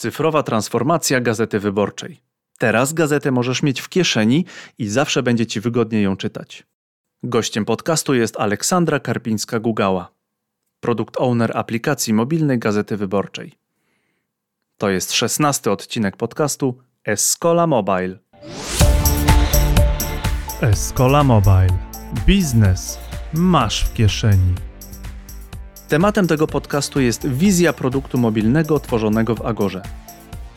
Cyfrowa transformacja Gazety Wyborczej. Teraz gazetę możesz mieć w kieszeni i zawsze będzie Ci wygodnie ją czytać. Gościem podcastu jest Aleksandra Karpińska-Gugała, produkt owner aplikacji mobilnej Gazety Wyborczej. To jest szesnasty odcinek podcastu Escola Mobile. Escola Mobile. Biznes masz w kieszeni. Tematem tego podcastu jest wizja produktu mobilnego tworzonego w Agorze.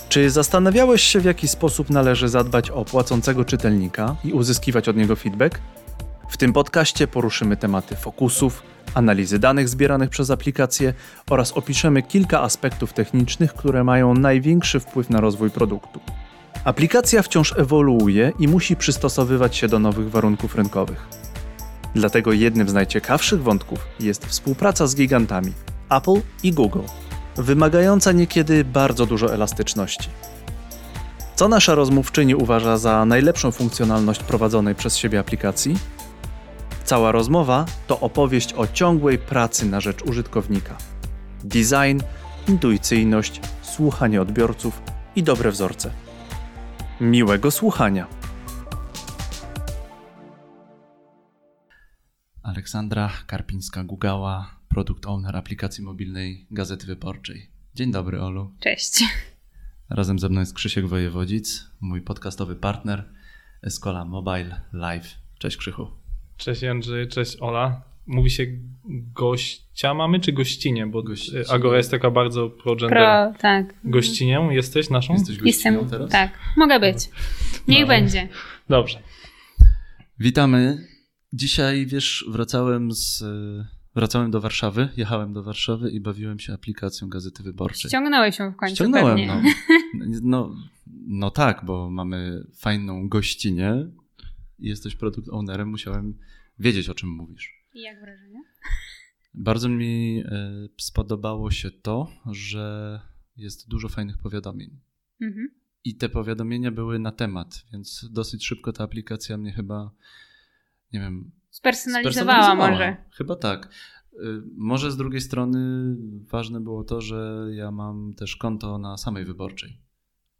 Czy zastanawiałeś się, w jaki sposób należy zadbać o płacącego czytelnika i uzyskiwać od niego feedback? W tym podcaście poruszymy tematy fokusów, analizy danych zbieranych przez aplikację oraz opiszemy kilka aspektów technicznych, które mają największy wpływ na rozwój produktu. Aplikacja wciąż ewoluuje i musi przystosowywać się do nowych warunków rynkowych. Dlatego jednym z najciekawszych wątków jest współpraca z gigantami Apple i Google, wymagająca niekiedy bardzo dużo elastyczności. Co nasza rozmówczyni uważa za najlepszą funkcjonalność prowadzonej przez siebie aplikacji? Cała rozmowa to opowieść o ciągłej pracy na rzecz użytkownika. Design, intuicyjność, słuchanie odbiorców i dobre wzorce. Miłego słuchania. Aleksandra Karpińska-Gugała, produkt owner aplikacji mobilnej Gazety Wyborczej. Dzień dobry, Olu. Cześć. Razem ze mną jest Krzysiek Wojewodzic, mój podcastowy partner Escola Mobile Live. Cześć Krzychu. Cześć Andrzej, cześć Ola. Mówi się gościa mamy czy gościnie? Bo Gościnie. Agora jest taka bardzo pro-gender. Pro, tak. Gościnią jesteś naszą? Jesteś gościnią Jestem, teraz? tak. Mogę być. Niech No. będzie. Dobrze. Witamy. Dzisiaj, wiesz, wracałem z... Wracałem do Warszawy, jechałem do Warszawy i bawiłem się aplikacją Gazety Wyborczej. Ściągnąłeś ją w końcu Ściągnąłem, pewnie. no. no. No tak, bo mamy fajną gościnę i jesteś produkt ownerem, musiałem wiedzieć, o czym mówisz. I jak wrażenie? Bardzo mi e, spodobało się to, że jest dużo fajnych powiadomień. Mhm. I te powiadomienia były na temat, więc dosyć szybko ta aplikacja mnie chyba, nie wiem, Spersonalizowała może. Chyba tak. Y, Może z drugiej strony ważne było to, że ja mam też konto na samej wyborczej.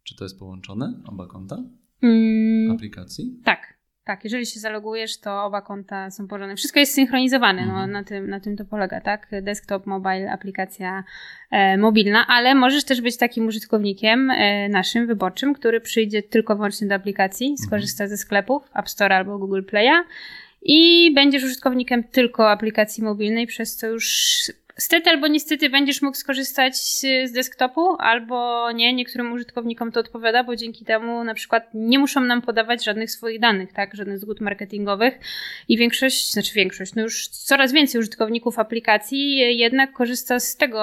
Czy to jest połączone, oba konta Mm, aplikacji? tak. Tak, jeżeli się zalogujesz, to oba konta są położone. Wszystko jest synchronizowane, no, Mhm. na, tym, na tym to polega, tak? Desktop, mobile, aplikacja e, mobilna, ale możesz też być takim użytkownikiem e, naszym, wyborczym, który przyjdzie tylko wyłącznie do aplikacji, skorzysta ze sklepów App Store albo Google Play'a i będziesz użytkownikiem tylko aplikacji mobilnej, przez co już stety albo niestety będziesz mógł skorzystać z desktopu, albo nie. Niektórym użytkownikom to odpowiada, bo dzięki temu na przykład nie muszą nam podawać żadnych swoich danych, tak, żadnych zgód marketingowych i większość, znaczy większość, no już coraz więcej użytkowników aplikacji jednak korzysta z tego,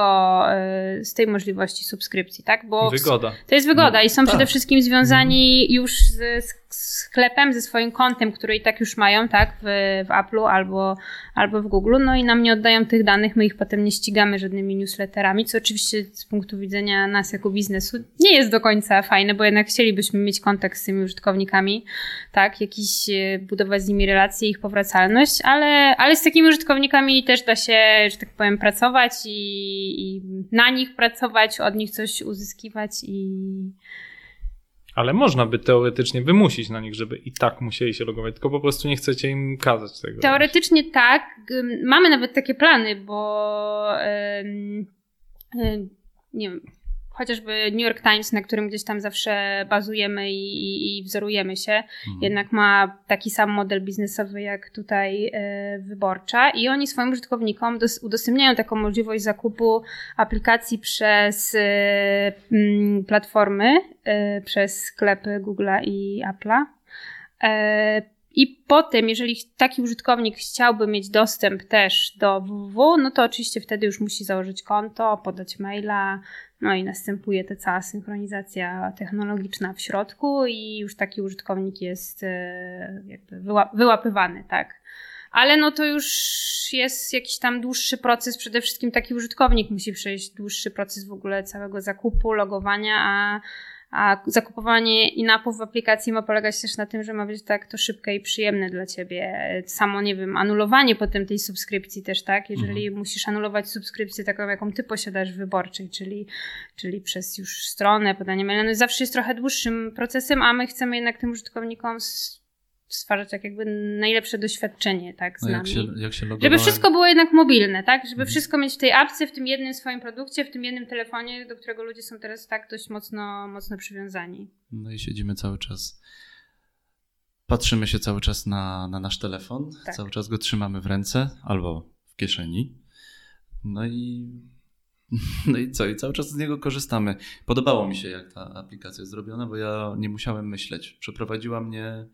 e, z tej możliwości subskrypcji, tak, bo Wygoda. to jest wygoda No, i są tak. przede wszystkim związani już z sklepem, ze swoim kontem, który i tak już mają, tak, w, w Apple'u albo, albo w Google, no i nam nie oddają tych danych, my ich potem nie ścigamy żadnymi newsletterami, co oczywiście z punktu widzenia nas jako biznesu nie jest do końca fajne, bo jednak chcielibyśmy mieć kontakt z tymi użytkownikami, tak, jakiś, e, budować z nimi relacje, ich powracalność, ale, ale z takimi użytkownikami też da się, że tak powiem, pracować i, i na nich pracować, od nich coś uzyskiwać i Ale można by teoretycznie wymusić na nich, żeby i tak musieli się logować, tylko po prostu nie chcecie im kazać tego. Teoretycznie tak. Mamy nawet takie plany, bo nie wiem, chociażby New York Times, na którym gdzieś tam zawsze bazujemy i, i, i wzorujemy się, Mhm. jednak ma taki sam model biznesowy jak tutaj e, wyborcza i oni swoim użytkownikom dos- udostępniają taką możliwość zakupu aplikacji przez e, mm, platformy, e, przez sklepy Google'a i Apple'a. I potem, jeżeli taki użytkownik chciałby mieć dostęp też do www, no to oczywiście wtedy już musi założyć konto, podać maila, no i następuje ta cała synchronizacja technologiczna w środku i już taki użytkownik jest e, jakby wyła- wyłapywany, tak. ale no to już jest jakiś tam dłuższy proces, przede wszystkim taki użytkownik musi przejść dłuższy proces w ogóle całego zakupu, logowania, a a zakupowanie inapów w aplikacji ma polegać też na tym, że ma być tak to szybkie i przyjemne dla ciebie. Samo, nie wiem, anulowanie potem tej subskrypcji też, tak? Jeżeli mhm. musisz anulować subskrypcję taką, jaką ty posiadasz wyborczej, czyli, czyli przez już stronę, podanie maila, no zawsze jest trochę dłuższym procesem, a my chcemy jednak tym użytkownikom stwarzać tak jakby najlepsze doświadczenie, tak, z no nami. Jak się, jak się Żeby wszystko było jednak mobilne, tak? Żeby mhm. wszystko mieć w tej apce, w tym jednym swoim produkcie, w tym jednym telefonie, do którego ludzie są teraz tak dość mocno, mocno przywiązani. No i siedzimy cały czas, patrzymy się cały czas na, na nasz telefon, tak. cały czas go trzymamy w ręce albo w kieszeni. No i no i co? I cały czas z niego korzystamy. Podobało mi się, jak ta aplikacja jest zrobiona, bo ja nie musiałem myśleć. Przeprowadziła mnie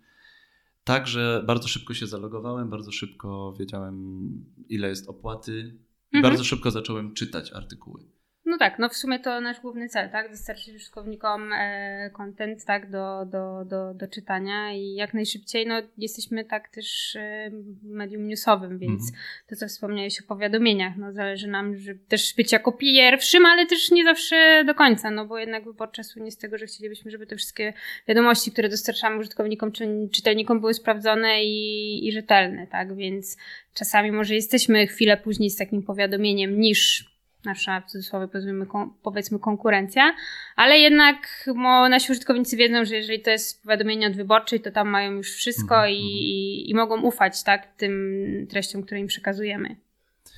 tak, że bardzo szybko się zalogowałem, bardzo szybko wiedziałem, ile jest opłaty i mhm. bardzo szybko zacząłem czytać artykuły. No tak, no w sumie to nasz główny cel, tak? Dostarczyć użytkownikom e, content, tak, do, do, do, do czytania i jak najszybciej, no jesteśmy tak też e, medium newsowym, więc mm -hmm. to, co wspomniałeś o powiadomieniach, no zależy nam, żeby też być jako pierwszym, ale też nie zawsze do końca, no bo jednak wyborcza słynie z tego, że chcielibyśmy, żeby te wszystkie wiadomości, które dostarczamy użytkownikom czy czytelnikom były sprawdzone i, i rzetelne, tak? Więc czasami może jesteśmy chwilę później z takim powiadomieniem niż nasza w cudzysłowie powiedzmy, powiedzmy konkurencja, ale jednak mo, nasi użytkownicy wiedzą, że jeżeli to jest powiadomienie od wyborczej, to tam mają już wszystko mhm, i, mhm. i, i, mogą ufać tak, tym treściom, które im przekazujemy.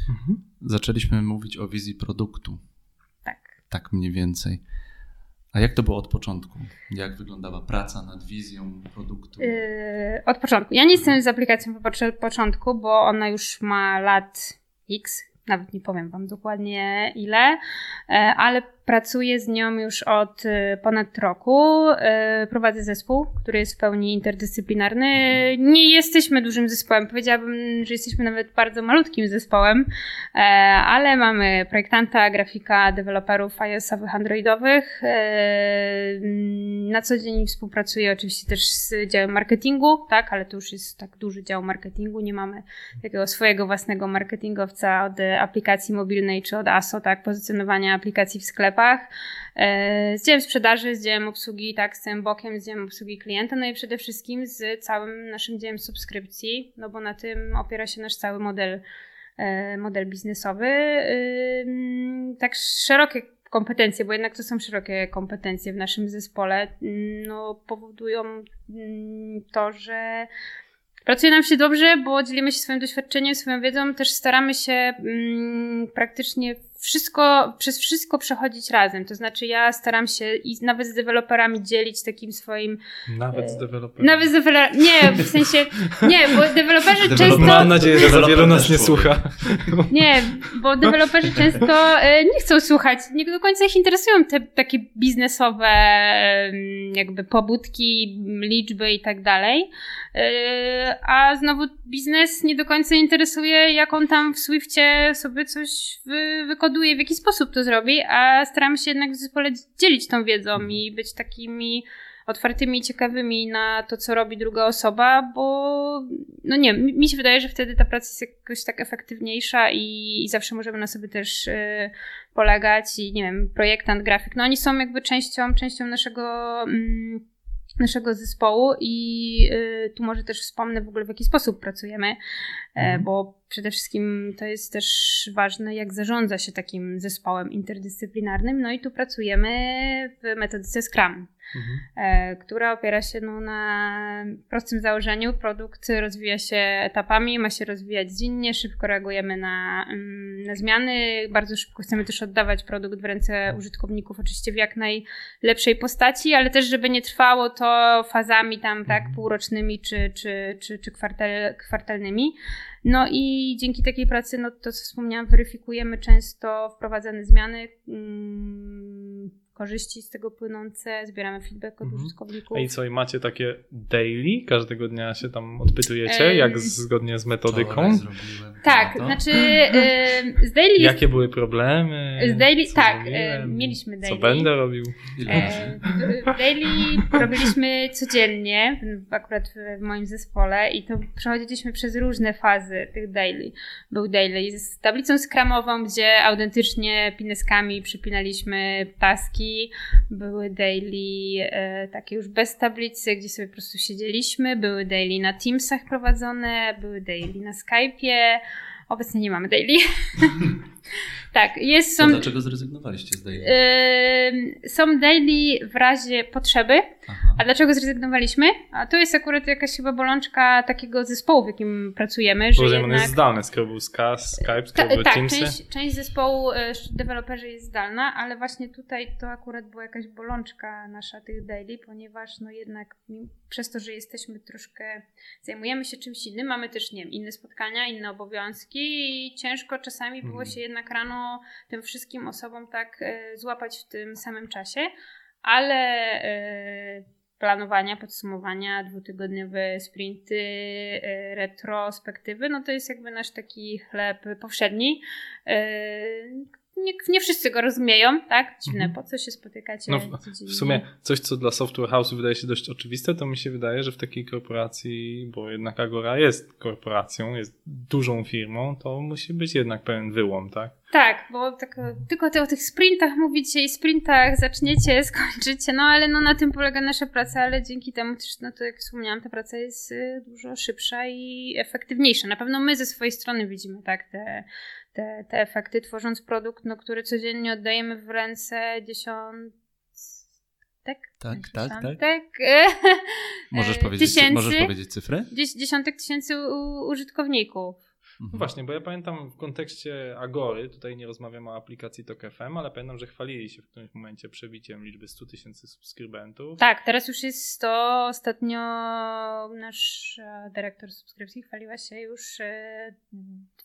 Mhm. Zaczęliśmy mówić o wizji produktu. Tak. Tak mniej więcej. A jak to było od początku? Jak wyglądała praca nad wizją produktu? Yy, od początku. Ja nie jestem z aplikacją od początku, bo ona już ma lat X, nawet nie powiem Wam dokładnie ile, e, ale pracuję z nią już od y, ponad roku. Y, prowadzę zespół, który jest w pełni interdyscyplinarny. Nie jesteśmy dużym zespołem. Powiedziałabym, że jesteśmy nawet bardzo malutkim zespołem, e, ale mamy projektanta, grafika, deweloperów iOS-owych, androidowych. E, na co dzień współpracuję oczywiście też z działem marketingu, tak, ale to już jest tak duży dział marketingu. Nie mamy takiego swojego własnego marketingowca od aplikacji mobilnej czy od ASO, tak, pozycjonowania aplikacji w sklepach sklepach, e, z dziełem sprzedaży, z dziełem obsługi, tak, z tym bokiem, z dziełem obsługi klienta, no i przede wszystkim z całym naszym dziełem subskrypcji, no bo na tym opiera się nasz cały model, e, model biznesowy. Tak szerokie kompetencje, bo jednak to są szerokie kompetencje w naszym zespole, no powodują to, że Pracuje nam się dobrze, bo dzielimy się swoim doświadczeniem, swoją wiedzą, też staramy się mm, praktycznie wszystko, przez wszystko przechodzić razem. To znaczy ja staram się i nawet z deweloperami dzielić takim swoim... Nawet z e, deweloperami? Nawet z deweloperami. Nie, w sensie... Nie, bo deweloperzy często... Mam nadzieję, że za wielu nas nie słucha. Nie, bo deweloperzy często e, nie chcą słuchać. Nie do końca ich interesują te takie biznesowe jakby pobudki, liczby i tak dalej. E, a znowu biznes nie do końca interesuje, jak on tam w Swiftie sobie coś wy wykoduje, w jaki sposób to zrobi, a staramy się jednak w zespole dzielić tą wiedzą i być takimi otwartymi i ciekawymi na to, co robi druga osoba, bo no nie, mi się wydaje, że wtedy ta praca jest jakoś tak efektywniejsza i, i zawsze możemy na sobie też y, polegać i nie wiem, projektant, grafik, no oni są jakby częścią, częścią naszego mm, naszego zespołu i y, tu może też wspomnę w ogóle w jaki sposób pracujemy, e, mhm. bo przede wszystkim to jest też ważne, jak zarządza się takim zespołem interdyscyplinarnym. No i tu pracujemy w metodyce Scrum mhm. E, która opiera się no, na prostym założeniu. Produkt rozwija się etapami, ma się rozwijać zwinnie, szybko reagujemy na, mm, na zmiany, bardzo szybko chcemy też oddawać produkt w ręce użytkowników, oczywiście w jak najlepszej postaci, ale też, żeby nie trwało to fazami tam, tak, mhm. półrocznymi czy, czy, czy, czy kwartal, kwartalnymi. No i dzięki takiej pracy, no to co wspomniałam, weryfikujemy często wprowadzane zmiany, mm, korzyści z tego płynące, zbieramy feedback od Mhm. użytkowników. A i co, i macie takie daily? Każdego dnia się tam odpytujecie, Em, jak zgodnie z metodyką? Tak, to. znaczy y, z daily jest Jakie były problemy? Z daily- Co tak, robiłem? e, mieliśmy Co daily. będę robił? E, Daily robiliśmy codziennie, akurat w, w moim zespole i to przechodziliśmy przez różne fazy tych daily. Był daily z tablicą skramową, gdzie autentycznie pineskami przypinaliśmy taski. Były daily e, takie już bez tablicy, gdzie sobie po prostu siedzieliśmy. Były daily na Teamsach prowadzone, były daily na Skype'ie. Obecnie nie mamy daily. tak, jest, To są... dlaczego zrezygnowaliście z daily? Ym, są daily w razie potrzeby. Aha. A dlaczego zrezygnowaliśmy? A to jest akurat jakaś chyba bolączka takiego zespołu, w jakim pracujemy, że Bo on jednak... jest zdalny, skoro był Skype, skoro Ta, tak, Teamsy. część, część zespołu e, deweloperzy jest zdalna, ale właśnie tutaj to akurat była jakaś bolączka nasza tych daily, ponieważ no jednak przez to, że jesteśmy troszkę, zajmujemy się czymś innym, mamy też, nie wiem, inne spotkania, inne obowiązki i ciężko czasami było Mhm. się jednak rano tym wszystkim osobom tak e, złapać w tym samym czasie, ale e, planowania, podsumowania, dwutygodniowe sprinty, e, retrospektywy, no to jest jakby nasz taki chleb powszedni. Nie, nie wszyscy go rozumieją, tak? Dziwne, Mhm. po co się spotykacie No, w-? W sumie coś, co dla software house'u wydaje się dość oczywiste, to mi się wydaje, że w takiej korporacji, bo jednak Agora jest korporacją, jest dużą firmą, to musi być jednak pewien wyłom, tak? Tak, bo tak, tylko te, o tych sprintach mówicie i sprintach zaczniecie, skończycie, no ale no na tym polega nasza praca, ale dzięki temu też, no to jak wspomniałam, ta praca jest y, dużo szybsza i efektywniejsza. Na pewno my ze swojej strony widzimy, tak, te, te, te efekty, tworząc produkt, no, który codziennie oddajemy w ręce dziesiątek. Tak, tak, tak. Możesz e, powiedzieć, tysięcy, możesz powiedzieć dzies- dziesiątek tysięcy u, użytkowników. Mhm. No właśnie, bo ja pamiętam w kontekście Agory, tutaj nie rozmawiamy o aplikacji TokFM, ale pamiętam, że chwalili się w którymś momencie przebiciem liczby 100 tysięcy subskrybentów. Tak, teraz już jest 100. Ostatnio nasz e, dyrektor subskrypcji chwaliła się już e,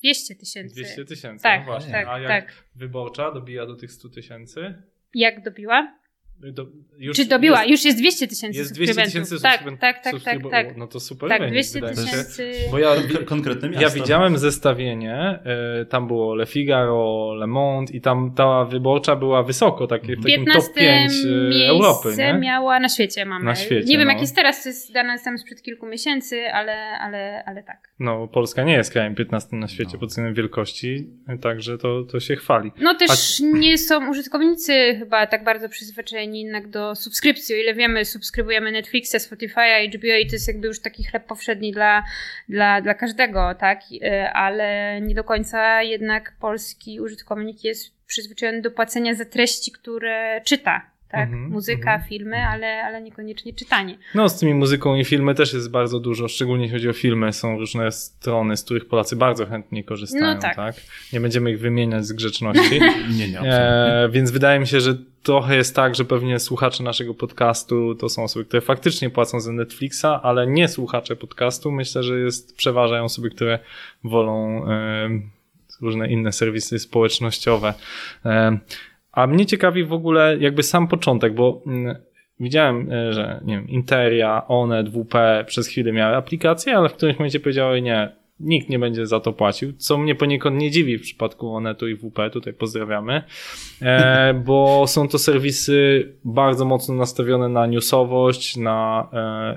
200 tysięcy. 200 tysięcy, Tak, no właśnie. tak, A jak tak. wyborcza dobija do tych 100 tysięcy? Jak dobiła? Do, już Czy dobiła? Jest, już jest 200 tysięcy jest 200 subskrybentów. tysięcy tak, tak, tak, tak, tak. No to super Tak, wynik, 200 wydaje mi się. tysięcy. Bo ja, Kon- Konkretne miasto. ja widziałem zestawienie, y, tam było Le Figaro, Le Monde i tam ta wyborcza była wysoko, takie, w takim top 15 5 y, Europy, nie? miała na świecie mamy. Na świecie, nie wiem no. jak jest teraz, to jest dane tam sprzed kilku miesięcy, ale, ale, ale tak. No, Polska nie jest krajem 15 na świecie No. pod względem wielkości, także to, to się chwali. No też nie są użytkownicy chyba tak bardzo przyzwyczajeni jednak do subskrypcji. O ile wiemy, subskrybujemy Netflixa, Spotify'a, HBO i to jest jakby już taki chleb powszedni dla, dla, dla każdego, tak? E, Ale nie do końca jednak polski użytkownik jest przyzwyczajony do płacenia za treści, które czyta. Tak? Mhm, Muzyka, mhm. filmy, ale, ale niekoniecznie czytanie. No, z tymi muzyką i filmy też jest bardzo dużo, szczególnie jeśli chodzi o filmy. Są różne strony, z których Polacy bardzo chętnie korzystają, No tak. tak. Nie będziemy ich wymieniać z grzeczności. Nie, nie, absolutnie. E, więc wydaje mi się, że trochę jest tak, że pewnie słuchacze naszego podcastu to są osoby, które faktycznie płacą za Netflixa, ale nie słuchacze podcastu. Myślę, że jest przeważają osoby, które wolą różne inne serwisy społecznościowe. A mnie ciekawi w ogóle jakby sam początek, bo mm, widziałem, e, że nie wiem, Interia, Onet, WP przez chwilę miały aplikacje, ale w którymś momencie powiedziały nie, nikt nie będzie za to płacił, co mnie poniekąd nie dziwi w przypadku Onetu i WP, tutaj pozdrawiamy, e, bo są to serwisy bardzo mocno nastawione na newsowość, na,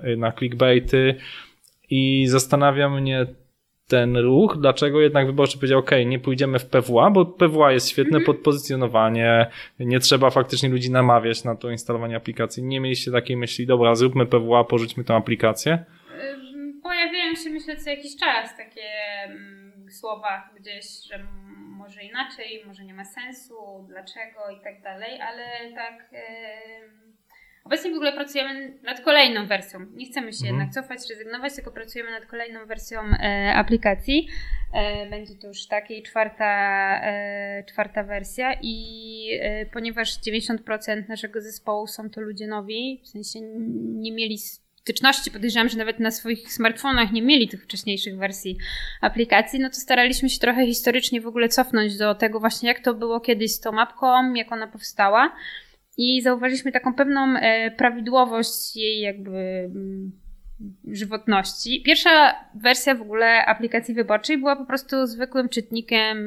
e, na clickbaity i zastanawia mnie ten ruch, dlaczego jednak wyborczy powiedział, ok, nie pójdziemy w PWA, bo PWA jest świetne podpozycjonowanie, nie trzeba faktycznie ludzi namawiać na to instalowanie aplikacji. Nie mieliście takiej myśli, dobra, zróbmy PWA, porzućmy tę aplikację. Pojawiają się, myślę, co jakiś czas takie ym, słowa gdzieś, że może inaczej, może nie ma sensu, dlaczego i tak dalej, ale tak. Obecnie w ogóle pracujemy nad kolejną wersją. Nie chcemy się Mhm. jednak cofać, rezygnować, tylko pracujemy nad kolejną wersją e, aplikacji. E, będzie to już takiej czwarta, e, czwarta wersja i e, ponieważ 90% naszego zespołu są to ludzie nowi, w sensie nie mieli styczności, podejrzewam, że nawet na swoich smartfonach nie mieli tych wcześniejszych wersji aplikacji, no to staraliśmy się trochę historycznie w ogóle cofnąć do tego właśnie, jak to było kiedyś z tą mapką, jak ona powstała. i zauważyliśmy taką pewną e, prawidłowość jej jakby mm, żywotności. Pierwsza wersja w ogóle aplikacji wyborczej była po prostu zwykłym czytnikiem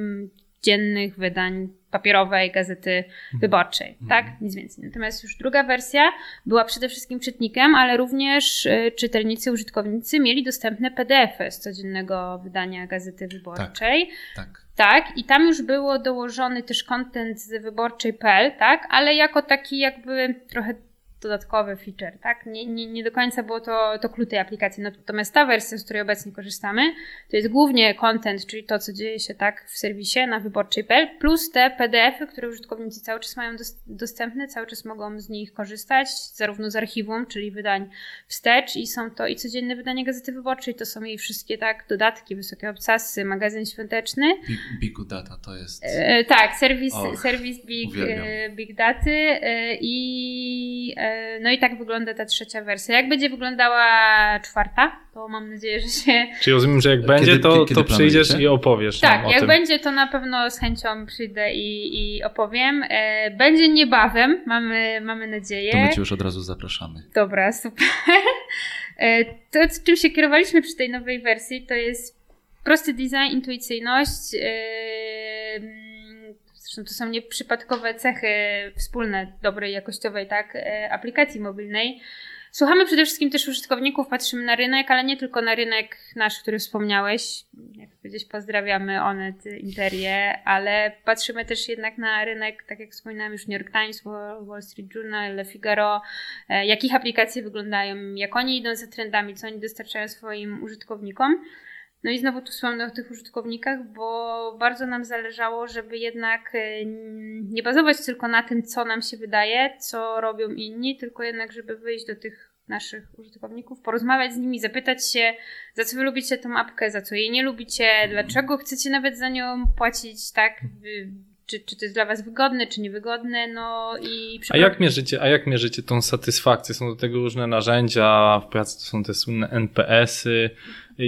dziennych wydań papierowej gazety mhm. wyborczej, mhm. tak? Nic więcej. Natomiast już druga wersja była przede wszystkim czytnikiem, ale również y, czytelnicy, użytkownicy mieli dostępne PDFy z codziennego wydania gazety wyborczej. Tak. tak. Tak, i tam już było dołożony też kontent z wyborczej.pl, tak, ale jako taki jakby trochę dodatkowy feature, tak? Nie, nie, nie do końca było to, to klucz tej aplikacji. Natomiast ta wersja, z której obecnie korzystamy, to jest głównie content, czyli to, co dzieje się tak w serwisie na wyborczej.pl, plus te PDFy, które użytkownicy cały czas mają dostępne, cały czas mogą z nich korzystać, zarówno z archiwum, czyli wydań wstecz i są to i codzienne wydanie Gazety Wyborczej, to są jej wszystkie tak dodatki, wysokie obcasy, magazyn świąteczny. Big, big Data to jest... E, tak, serwis, Och, serwis Big, e, big Daty e, i e, no i tak wygląda ta trzecia wersja. Jak będzie wyglądała czwarta, to mam nadzieję, że się. Czyli rozumiem, że jak będzie, kiedy, to, kiedy to przyjdziesz i opowiesz. Tak, jak tym. będzie, to na pewno z chęcią przyjdę i, i opowiem. E, będzie niebawem, mamy, mamy nadzieję. To my cię już od razu zapraszamy. Dobra, super. E, to, czym się kierowaliśmy przy tej nowej wersji, to jest prosty design, intuicyjność Zresztą to są nieprzypadkowe cechy wspólne dobrej, jakościowej tak, e, aplikacji mobilnej. Słuchamy przede wszystkim też użytkowników, patrzymy na rynek, ale nie tylko na rynek nasz, który wspomniałeś. Jak powiedzieć, pozdrawiamy Onet, Interię, ale patrzymy też jednak na rynek, tak jak wspominałem już New York Times, Wall Street Journal, Le Figaro, e, jakich aplikacje wyglądają, jak oni idą za trendami, co oni dostarczają swoim użytkownikom. No i znowu tu wspomnę o tych użytkownikach, bo bardzo nam zależało, żeby jednak e, nie bazować tylko na tym, co nam się wydaje, co robią inni, tylko jednak, żeby wyjść do tych naszych użytkowników, porozmawiać z nimi, zapytać się, za co wy lubicie tą apkę, za co jej nie lubicie, dlaczego chcecie nawet za nią płacić, tak? Czy, czy to jest dla was wygodne, czy niewygodne, no i... A jak mierzycie, a jak mierzycie tą satysfakcję? Są do tego różne narzędzia, w pracy to są te słynne NPS-y,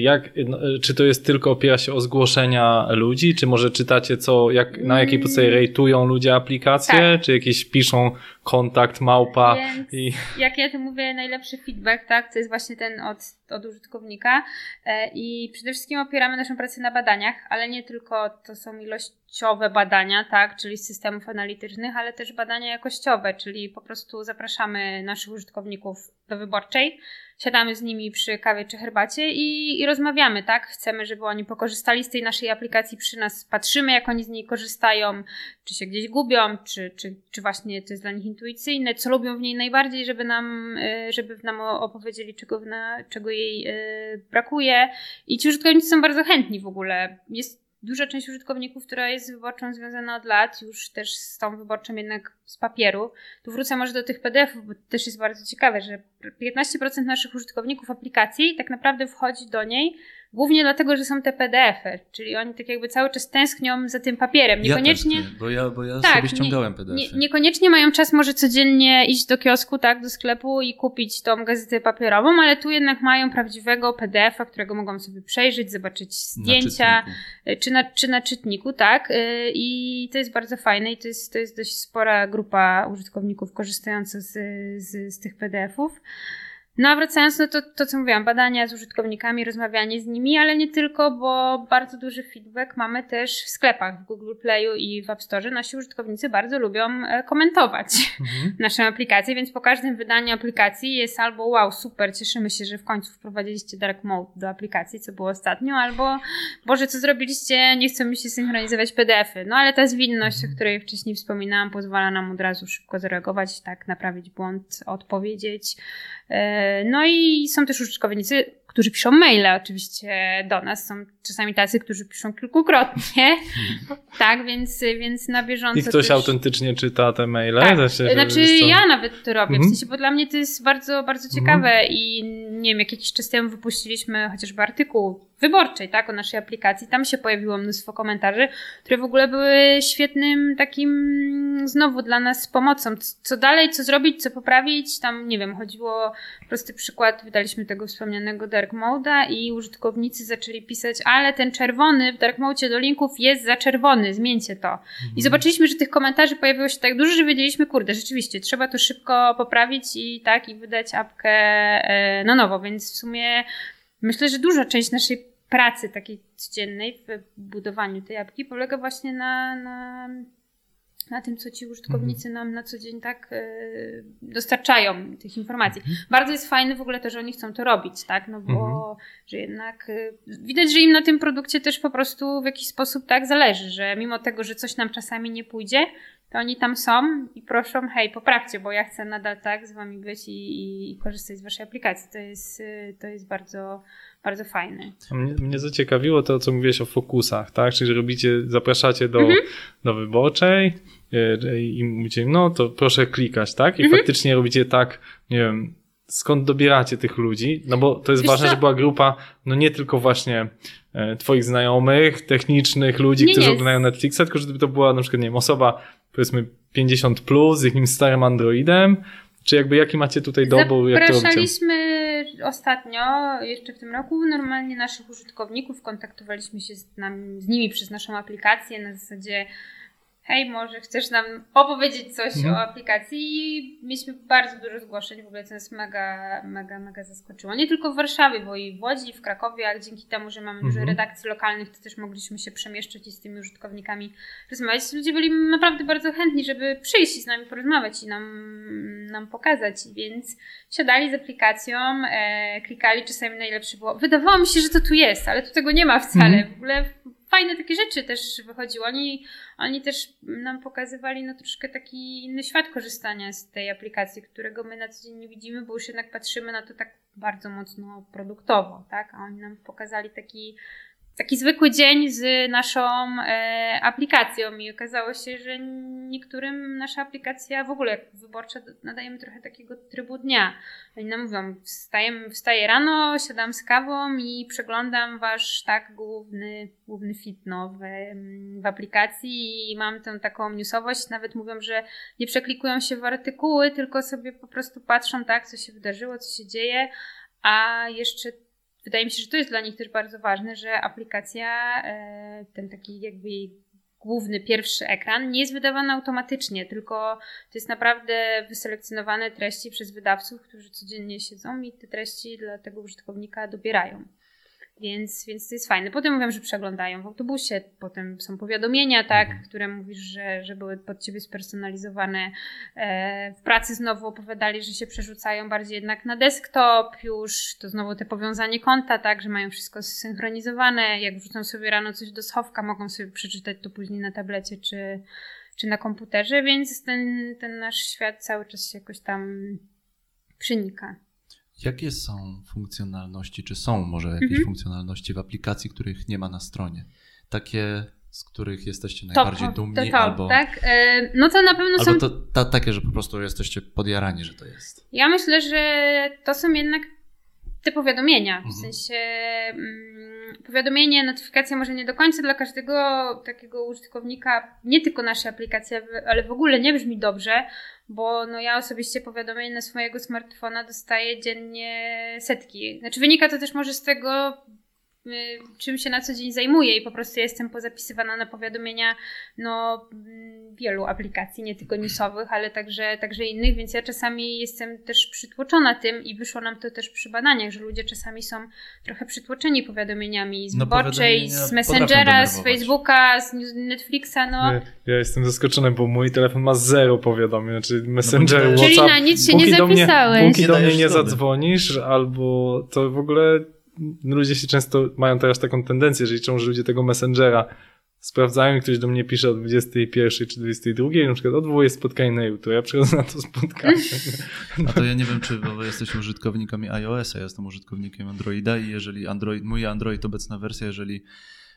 jak, no, czy to jest tylko opiera się o zgłoszenia ludzi, czy może czytacie co, jak, na jakiej podstawie mm. rejtują ludzie aplikacje, tak. czy jakieś piszą kontakt małpa Więc i... Jak ja to mówię, najlepszy feedback, tak, to jest właśnie ten od, od użytkownika e, i przede wszystkim opieramy naszą pracę na badaniach, ale nie tylko to są ilościowe badania, tak, czyli z systemów analitycznych, ale też badania jakościowe, czyli po prostu zapraszamy naszych użytkowników do wyborczej, siadamy z nimi przy kawie czy herbacie i, i, rozmawiamy, tak? Chcemy, żeby oni pokorzystali z tej naszej aplikacji przy nas, patrzymy, jak oni z niej korzystają, czy się gdzieś gubią, czy, czy, czy właśnie to jest dla nich intuicyjne, co lubią w niej najbardziej, żeby nam, e, żeby nam opowiedzieli, czego, na, czego jej e, brakuje. I ci użytkownicy są bardzo chętni w ogóle. Jest duża część użytkowników, która jest wyborczą związana od lat, już też z tą wyborczą jednak z papieru. Tu wrócę może do tych PDF-ów, bo to też jest bardzo ciekawe, że 15% naszych użytkowników aplikacji tak naprawdę wchodzi do niej Głównie dlatego, że są te PDF-y, czyli oni tak jakby cały czas tęsknią za tym papierem. Niekoniecznie. Ja bo ja, bo ja tak, sobie ściągałem PDF. Nie, niekoniecznie mają czas może codziennie iść do kiosku, tak, do sklepu i kupić tą gazetę papierową, ale tu jednak mają prawdziwego PDF-a, którego mogą sobie przejrzeć, zobaczyć zdjęcia, na czy, na, czy na czytniku, tak. Y, I to jest bardzo fajne i to jest, to jest dość spora grupa użytkowników korzystająca z, z, z tych PDF-ów. No a wracając, no to, to co mówiłam, badania z użytkownikami, rozmawianie z nimi, ale nie tylko, bo bardzo duży feedback mamy też w sklepach, w Google Playu i w App Store. Nasi użytkownicy bardzo lubią e, komentować mhm. naszą aplikację, więc po każdym wydaniu aplikacji jest albo wow, super, cieszymy się, że w końcu wprowadziliście Dark Mode do aplikacji, co było ostatnio, albo Boże, co zrobiliście, nie chcą mi się synchronizować PDFy. No ale ta zwinność, o której wcześniej wspominałam, pozwala nam od razu szybko zareagować, tak, naprawić błąd, odpowiedzieć. E, no i są też użytkownicy, którzy piszą maile oczywiście do nas. Są czasami tacy, którzy piszą kilkukrotnie. tak, więc, więc na bieżąco. I ktoś też... autentycznie czyta te maile? Tak. Znaczy, znaczy ja nawet to robię. W mhm. sensie, bo dla mnie to jest bardzo, bardzo ciekawe mhm. i nie wiem, jak jakiś czas temu wypuściliśmy chociażby artykuł wyborczej, tak, o naszej aplikacji. Tam się pojawiło mnóstwo komentarzy, które w ogóle były świetnym takim znowu dla nas pomocą. Co dalej, co zrobić, co poprawić. Tam, nie wiem, chodziło prosty przykład, wydaliśmy tego wspomnianego Dark Mode'a i użytkownicy zaczęli pisać, ale ten czerwony w Dark Mode do linków jest za czerwony, zmieńcie to. Mhm. I zobaczyliśmy, że tych komentarzy pojawiło się tak dużo, że wiedzieliśmy, kurde, rzeczywiście, trzeba to szybko poprawić i tak, i wydać apkę e, na nowo, więc w sumie myślę, że duża część naszej pracy takiej codziennej w budowaniu tej apki polega właśnie na, na, na tym, co ci użytkownicy mhm. nam na co dzień tak y, dostarczają tych informacji. Mhm. Bardzo jest fajne w ogóle to, że oni chcą to robić, tak? No bo mhm. że jednak y, widać, że im na tym produkcie też po prostu w jakiś sposób tak zależy, że mimo tego, że coś nam czasami nie pójdzie, to oni tam są i proszą, hej, poprawcie, bo ja chcę nadal tak z wami być i, i, korzystać z waszej aplikacji. To jest, y, to jest bardzo bardzo fajny. Mnie, mnie zaciekawiło to, co mówiłeś o fokusach, tak? Czyli że robicie, zapraszacie do, mhm. do wyborczej e, i mówicie, no to proszę klikać, tak? I mhm. faktycznie robicie tak, nie wiem, skąd dobieracie tych ludzi? No bo to jest Wiesz ważne, co? że była grupa, no nie tylko właśnie e, twoich znajomych, technicznych ludzi, nie, którzy nie. oglądają Netflixa, tylko żeby to była na przykład, nie wiem, osoba powiedzmy 50 plus z jakimś starym Androidem, czy jakby jaki macie tutaj dobór? Zapraszaliśmy ostatnio, jeszcze w tym roku, normalnie naszych użytkowników, kontaktowaliśmy się z, nam, z nimi przez naszą aplikację na zasadzie hej, może chcesz nam opowiedzieć coś mhm. o aplikacji? Mieliśmy bardzo dużo zgłoszeń, w ogóle to nas mega, mega, mega zaskoczyło. Nie tylko w Warszawie, bo i w Łodzi, i w Krakowie, ale dzięki temu, że mamy mhm. dużo redakcji lokalnych, to też mogliśmy się przemieszczać i z tymi użytkownikami rozmawiać. Ludzie byli naprawdę bardzo chętni, żeby przyjść i z nami porozmawiać i nam, nam pokazać, więc siadali z aplikacją, e, klikali, czasami najlepsze było. Wydawało mi się, że to tu jest, ale tu tego nie ma wcale. Mhm. W ogóle fajne takie rzeczy też wychodziły. Oni, oni też nam pokazywali no troszkę taki inny świat korzystania z tej aplikacji, którego my na co dzień nie widzimy, bo już jednak patrzymy na to tak bardzo mocno produktowo, tak? A oni nam pokazali taki taki zwykły dzień z naszą e, aplikacją i okazało się, że niektórym nasza aplikacja w ogóle wyborcza nadajemy trochę takiego trybu dnia. Oni nam mówią, wstaję, wstaję rano, siadam z kawą i przeglądam wasz tak główny, główny fit w, w aplikacji i mam tę taką newsowość. Nawet mówią, że nie przeklikują się w artykuły, tylko sobie po prostu patrzą tak, co się wydarzyło, co się dzieje, a jeszcze wydaje mi się, że to jest dla nich też bardzo ważne, że aplikacja, e, ten taki jakby główny, pierwszy ekran nie jest wydawany automatycznie, tylko to jest naprawdę wyselekcjonowane treści przez wydawców, którzy codziennie siedzą i te treści dla tego użytkownika dobierają. Więc, więc to jest fajne. Potem mówią, że przeglądają w autobusie, potem są powiadomienia, tak, mhm. które mówisz, że, że były pod ciebie spersonalizowane. E, w pracy znowu opowiadali, że się przerzucają bardziej jednak na desktop już, to znowu te powiązanie konta, tak, że mają wszystko zsynchronizowane. Jak wrzucą sobie rano coś do schowka, mogą sobie przeczytać to później na tablecie czy, czy na komputerze, więc ten, ten nasz świat cały czas się jakoś tam przenika. Jakie są funkcjonalności, czy są może jakieś mhm. funkcjonalności w aplikacji, których nie ma na stronie? Takie, z których jesteście najbardziej to, dumni? To, to, albo, tak? E, no to na pewno albo są... To, to, takie, że po prostu jesteście podjarani, że to jest. Ja myślę, że to są jednak te powiadomienia. W mhm. sensie mm, powiadomienie, notyfikacja może nie do końca dla każdego takiego użytkownika, nie tylko naszej aplikacji, ale w ogóle nie brzmi dobrze, bo no ja osobiście powiadomień na swojego smartfona dostaję dziennie setki. Znaczy wynika to też może z tego, czym się na co dzień zajmuję i po prostu jestem pozapisywana na powiadomienia no, mm, wielu aplikacji, nie tylko newsowych, ale także, także innych, więc ja czasami jestem też przytłoczona tym i wyszło nam to też przy badaniach, że ludzie czasami są trochę przytłoczeni powiadomieniami z no, wyborczej, z Messengera, z Facebooka, z Netflixa, no. Ja, ja, jestem zaskoczony, bo mój telefon ma zero powiadomień, znaczy Messenger, no, WhatsApp. Czyli na nic się nie zapisałeś. Do mnie, póki do mnie nie zadzwonisz, albo to w ogóle ludzie się często mają teraz taką tendencję, że liczą, że ludzie tego Messengera sprawdzają i ktoś do mnie pisze o 21 czy 22, na przykład odwołuję spotkanie na YouTube, ja przychodzę na to spotkanie. A to ja nie wiem, czy bo jesteśmy użytkownikami iOS-a, ja jestem użytkownikiem Androida i jeżeli Android, mój Android obecna wersja, jeżeli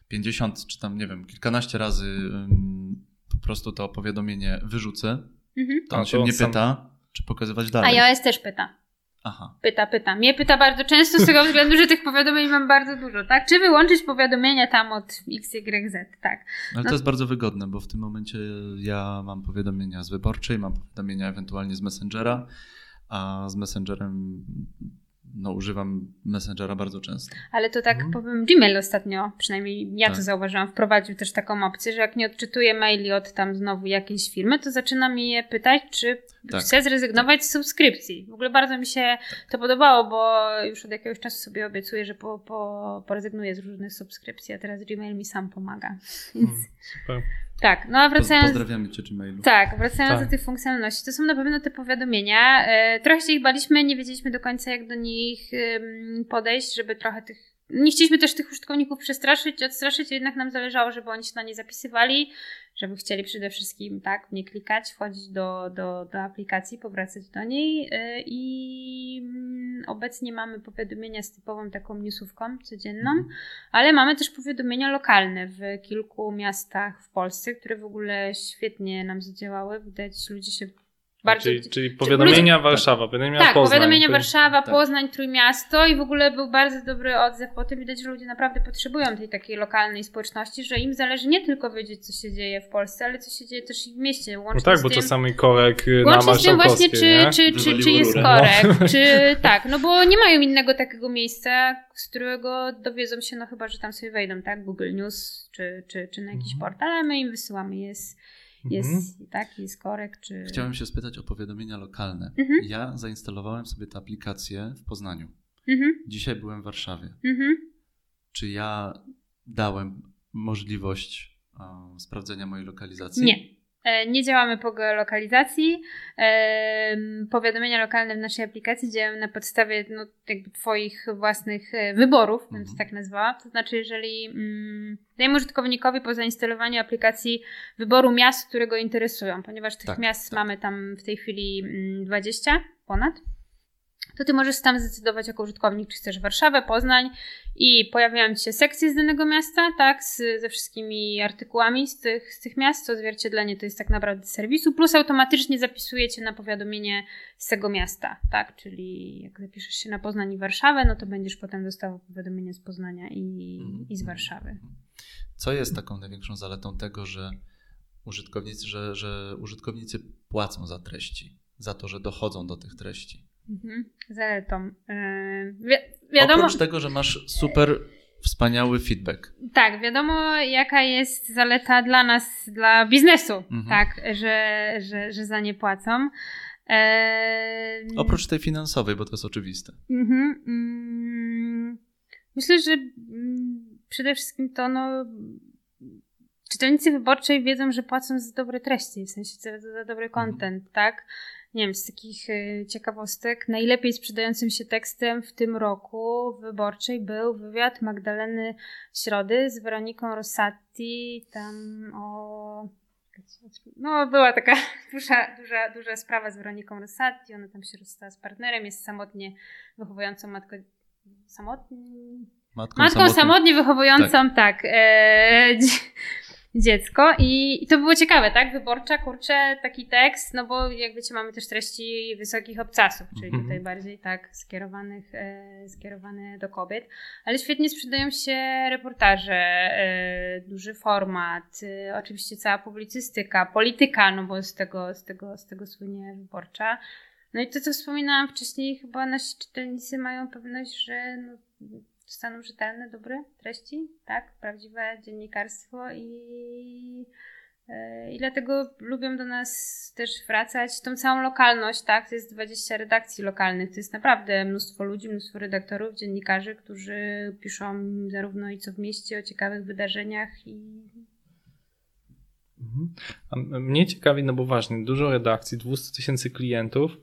50 czy tam, nie wiem, kilkanaście razy um, po prostu to powiadomienie wyrzucę, mhm. to on A, się to mnie sam... pyta, czy pokazywać dalej. iOS też pyta. Aha. Pyta, pyta. Mnie pyta bardzo często z tego względu, że tych powiadomień mam bardzo dużo, tak? Czy wyłączyć powiadomienia tam od XYZ, tak. Ale No- to jest bardzo wygodne, bo w tym momencie ja mam powiadomienia z wyborczej, mam powiadomienia ewentualnie z Messengera, a z Messengerem no, używam Messengera bardzo często. Ale to tak Mhm. powiem, Gmail ostatnio, przynajmniej ja to Tak. zauważyłam, wprowadził też taką opcję, że jak nie odczytuję maili od tam znowu jakiejś firmy, to zaczyna mi je pytać, czy Tak. chcę zrezygnować z subskrypcji. W ogóle bardzo mi się to podobało, bo już od jakiegoś czasu sobie obiecuję, że po, po, porezygnuję z różnych subskrypcji, a teraz Gmail mi sam pomaga. Więc Mm, Super. Tak, no a wracając... Pozdrawiamy Cię Gmailu. Tak, wracając Tak. do tych funkcjonalności, to są na pewno te powiadomienia. E, trochę się ich baliśmy, nie wiedzieliśmy do końca, jak do nich podejść, żeby trochę tych. Nie chcieliśmy też tych użytkowników przestraszyć, odstraszyć, jednak nam zależało, żeby oni się na nie zapisywali, żeby chcieli przede wszystkim tak nie klikać, wchodzić do, do, do aplikacji, powracać do niej. E, I mm, obecnie mamy powiadomienia z typową taką newsówką codzienną. Mhm. Ale mamy też powiadomienia lokalne w kilku miastach w Polsce, które w ogóle świetnie nam zadziałały. Widać, ludzie się bardzo. Czyli, czyli powiadomienia Warszawa, powiadomienia tak, Poznań. powiadomienia Warszawa, tak. Poznań, Trójmiasto i w ogóle był bardzo dobry odzew po tym. Widać, że ludzie naprawdę potrzebują tej takiej lokalnej społeczności, że im zależy nie tylko wiedzieć, co się dzieje w Polsce, ale co się dzieje też i w mieście. Łącznie No tak, z bo tym, czasami korek y, na Łącznie z tym właśnie, czy, czy, czy, czy jest korek, czy tak, no bo nie mają innego takiego miejsca, z którego dowiedzą się, no chyba, że tam sobie wejdą, tak, Google News, czy, czy, czy na jakiś Mhm. portal, ale my im wysyłamy, jest, jest tak, jest korek, czy... Chciałem się spytać o powiadomienia lokalne. Mhm. Ja zainstalowałem sobie tę aplikację w Poznaniu. Mhm, Dzisiaj byłem w Warszawie. mhm. Czy ja dałem możliwość e, sprawdzenia mojej lokalizacji? Nie. E, Nie działamy po geolokalizacji. E, Powiadomienia lokalne w naszej aplikacji działają na podstawie no, jakby Twoich własnych e, wyborów, bym to Mhm. tak nazwała. To znaczy, jeżeli mm, dajemy użytkownikowi po zainstalowaniu aplikacji wyboru miast, które go interesują, ponieważ tych Tak, miast tak. mamy tam w tej chwili mm, 20 ponad, to ty możesz tam zdecydować jako użytkownik, czy chcesz Warszawę, Poznań i pojawiają ci się sekcje z danego miasta, tak, z, ze wszystkimi artykułami z tych, z tych miast, to odzwierciedlenie to jest tak naprawdę serwisu, plus automatycznie zapisuje cię na powiadomienie z tego miasta, tak, czyli jak zapiszesz się na Poznań i Warszawę, no to będziesz potem dostawał powiadomienie z Poznania i, Mhm. i z Warszawy. Co jest taką największą zaletą tego, że użytkownicy, że, że użytkownicy płacą za treści, za to, że dochodzą do tych treści? Mhm. Zaletą. Yy, wi- wiadomo, Oprócz tego, że masz super wspaniały feedback. Tak, wiadomo jaka jest zaleta dla nas, dla biznesu, Mhm. tak, że, że, że za nie płacą. Eee, Oprócz tej finansowej, bo to jest oczywiste. Mhm, mm, myślę, że mm, przede wszystkim to no, czytelnicy wyborczej wiedzą, że płacą za dobre treści, w sensie za, za dobry Mhm. content, tak? Nie wiem, z takich y, ciekawostek, najlepiej sprzedającym się tekstem w tym roku w wyborczej był wywiad Magdaleny Środy z Weroniką Rossati, tam o... No, była taka duża, duża, duża sprawa z Weroniką Rossati, ona tam się rozstała z partnerem, jest samotnie wychowującą matką, samotnie, Matką, Matką samotną- samotnie wychowującą, tak, e, dzie- dziecko I, i to było ciekawe, tak? Wyborcza, kurczę, taki tekst, no bo jak wiecie, mamy też treści wysokich obcasów, czyli Mhm. tutaj bardziej tak skierowanych, e, skierowane do kobiet, ale świetnie sprzedają się reportaże, e, duży format, e, oczywiście cała publicystyka, polityka, no bo z tego, z tego, z tego słynie wyborcza. No i to, co wspominałam wcześniej, chyba nasi czytelnicy mają pewność, że no, dostaną rzetelne, dobre treści, tak? Prawdziwe dziennikarstwo i, e, i dlatego lubią do nas też wracać. Tą całą lokalność, tak? To jest 20 redakcji lokalnych, to jest naprawdę mnóstwo ludzi, mnóstwo redaktorów, dziennikarzy, którzy piszą zarówno i co w mieście o ciekawych wydarzeniach i Mhm. A mnie ciekawi, no bo właśnie, dużo redakcji, 200 tysięcy klientów.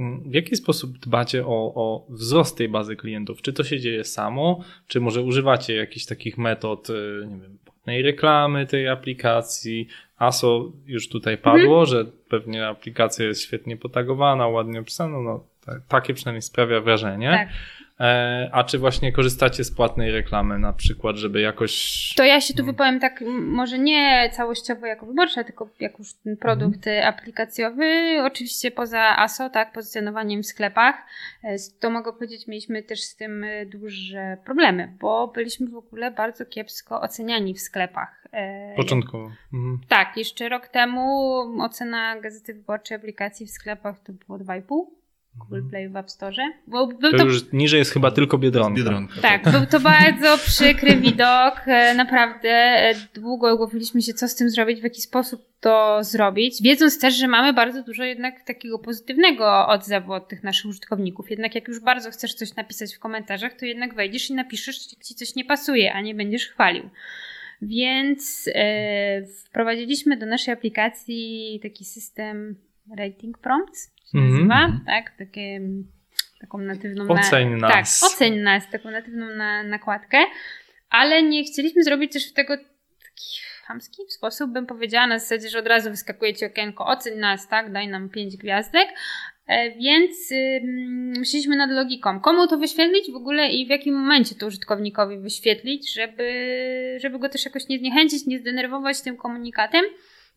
Mm, W jaki sposób dbacie o, o wzrost tej bazy klientów? Czy to się dzieje samo, czy może używacie jakichś takich metod, y, nie wiem, płatnej reklamy tej aplikacji? ASO już tutaj padło, że pewnie aplikacja jest świetnie potagowana, ładnie opisana, no tak, takie przynajmniej sprawia wrażenie. tak. E, a czy właśnie korzystacie z płatnej reklamy na przykład, żeby jakoś... To ja się tu No. wypowiem tak, może nie całościowo jako wyborcza, tylko jak już ten produkt Mhm. y, aplikacjowy. Oczywiście poza ASO, tak, pozycjonowaniem w sklepach, e, to mogę powiedzieć, mieliśmy też z tym duże problemy, bo byliśmy w ogóle bardzo kiepsko oceniani w sklepach. E, Początkowo. Mhm. Tak, jeszcze rok temu ocena Gazety Wyborczej aplikacji w sklepach to było 2,5. Google Play w App Store. Bo był Mhm. To to już niżej jest chyba tylko Biedronka. Biedronka. tak, był to bardzo przykry widok. e, Naprawdę e, długo głowiliśmy się, co z tym zrobić, w jaki sposób to zrobić, wiedząc też, że mamy bardzo dużo jednak takiego pozytywnego odzewu od tych naszych użytkowników. Jednak jak już bardzo chcesz coś napisać w komentarzach, to jednak wejdziesz i napiszesz, jak ci coś nie pasuje, a nie będziesz chwalił. Więc e, wprowadziliśmy do naszej aplikacji taki system rating prompts, się Mhm. nazywa, tak? Takie, taką natywną na- Oceń nas. Tak, oceń nas, taką natywną na, nakładkę, ale nie chcieliśmy zrobić też tego taki chamski sposób, bym powiedziała, na zasadzie, że od razu wyskakuje ci okienko, oceń nas, tak, daj nam pięć gwiazdek, E, Więc myśleliśmy nad logiką, komu to wyświetlić w ogóle i w jakim momencie to użytkownikowi wyświetlić, żeby, żeby go też jakoś nie zniechęcić, nie zdenerwować tym komunikatem.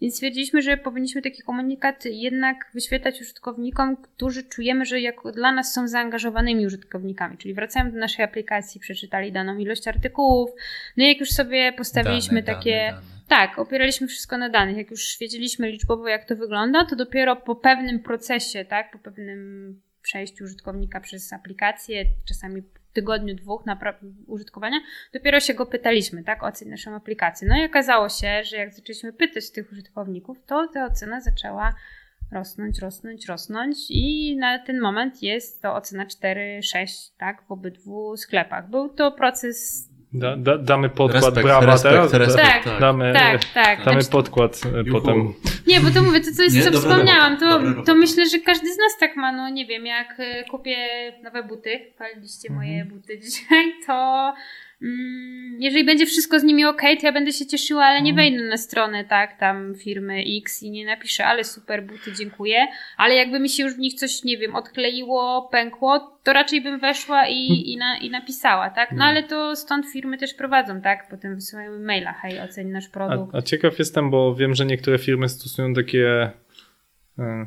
Więc stwierdziliśmy, że powinniśmy taki komunikat jednak wyświetlać użytkownikom, którzy czujemy, że jako dla nas są zaangażowanymi użytkownikami. Czyli wracają do naszej aplikacji, przeczytali daną ilość artykułów. No i jak już sobie postawiliśmy Dane, takie. Dane, dane. Tak, opieraliśmy wszystko na danych. Jak już wiedzieliśmy liczbowo, jak to wygląda, to dopiero po pewnym procesie, tak, po pewnym przejściu użytkownika przez aplikację, czasami tygodniu, dwóch napra- użytkowania, dopiero się go pytaliśmy, tak, oceń naszą aplikację. No i okazało się, że jak zaczęliśmy pytać tych użytkowników, to ta ocena zaczęła rosnąć, rosnąć, rosnąć i na ten moment jest to ocena 4-6, tak, w obydwu sklepach. Był to proces, Da, da, damy podkład Respekt, brawa respekt, teraz. respekt, Tak, tak. Damy, tak, tak. damy Znaczy- podkład e, Juhu. potem. Nie, bo to mówię, to co, jest, Nie, co dobra wspomniałam, to, dobra to myślę, że każdy z nas tak ma, no nie wiem, jak e, kupię nowe buty, chwaliliście Mhm. moje buty dzisiaj, to jeżeli będzie wszystko z nimi ok, to ja będę się cieszyła, ale nie Mhm. wejdę na stronę, tak, tam firmy X i nie napiszę, ale super buty, dziękuję, ale jakby mi się już w nich coś, nie wiem, odkleiło, pękło, to raczej bym weszła i, i, na, i napisała, tak, no ale to stąd firmy też prowadzą, tak, potem wysyłają maila, hej, oceń nasz produkt. A, a ciekaw jestem, bo wiem, że niektóre firmy stosują takie e,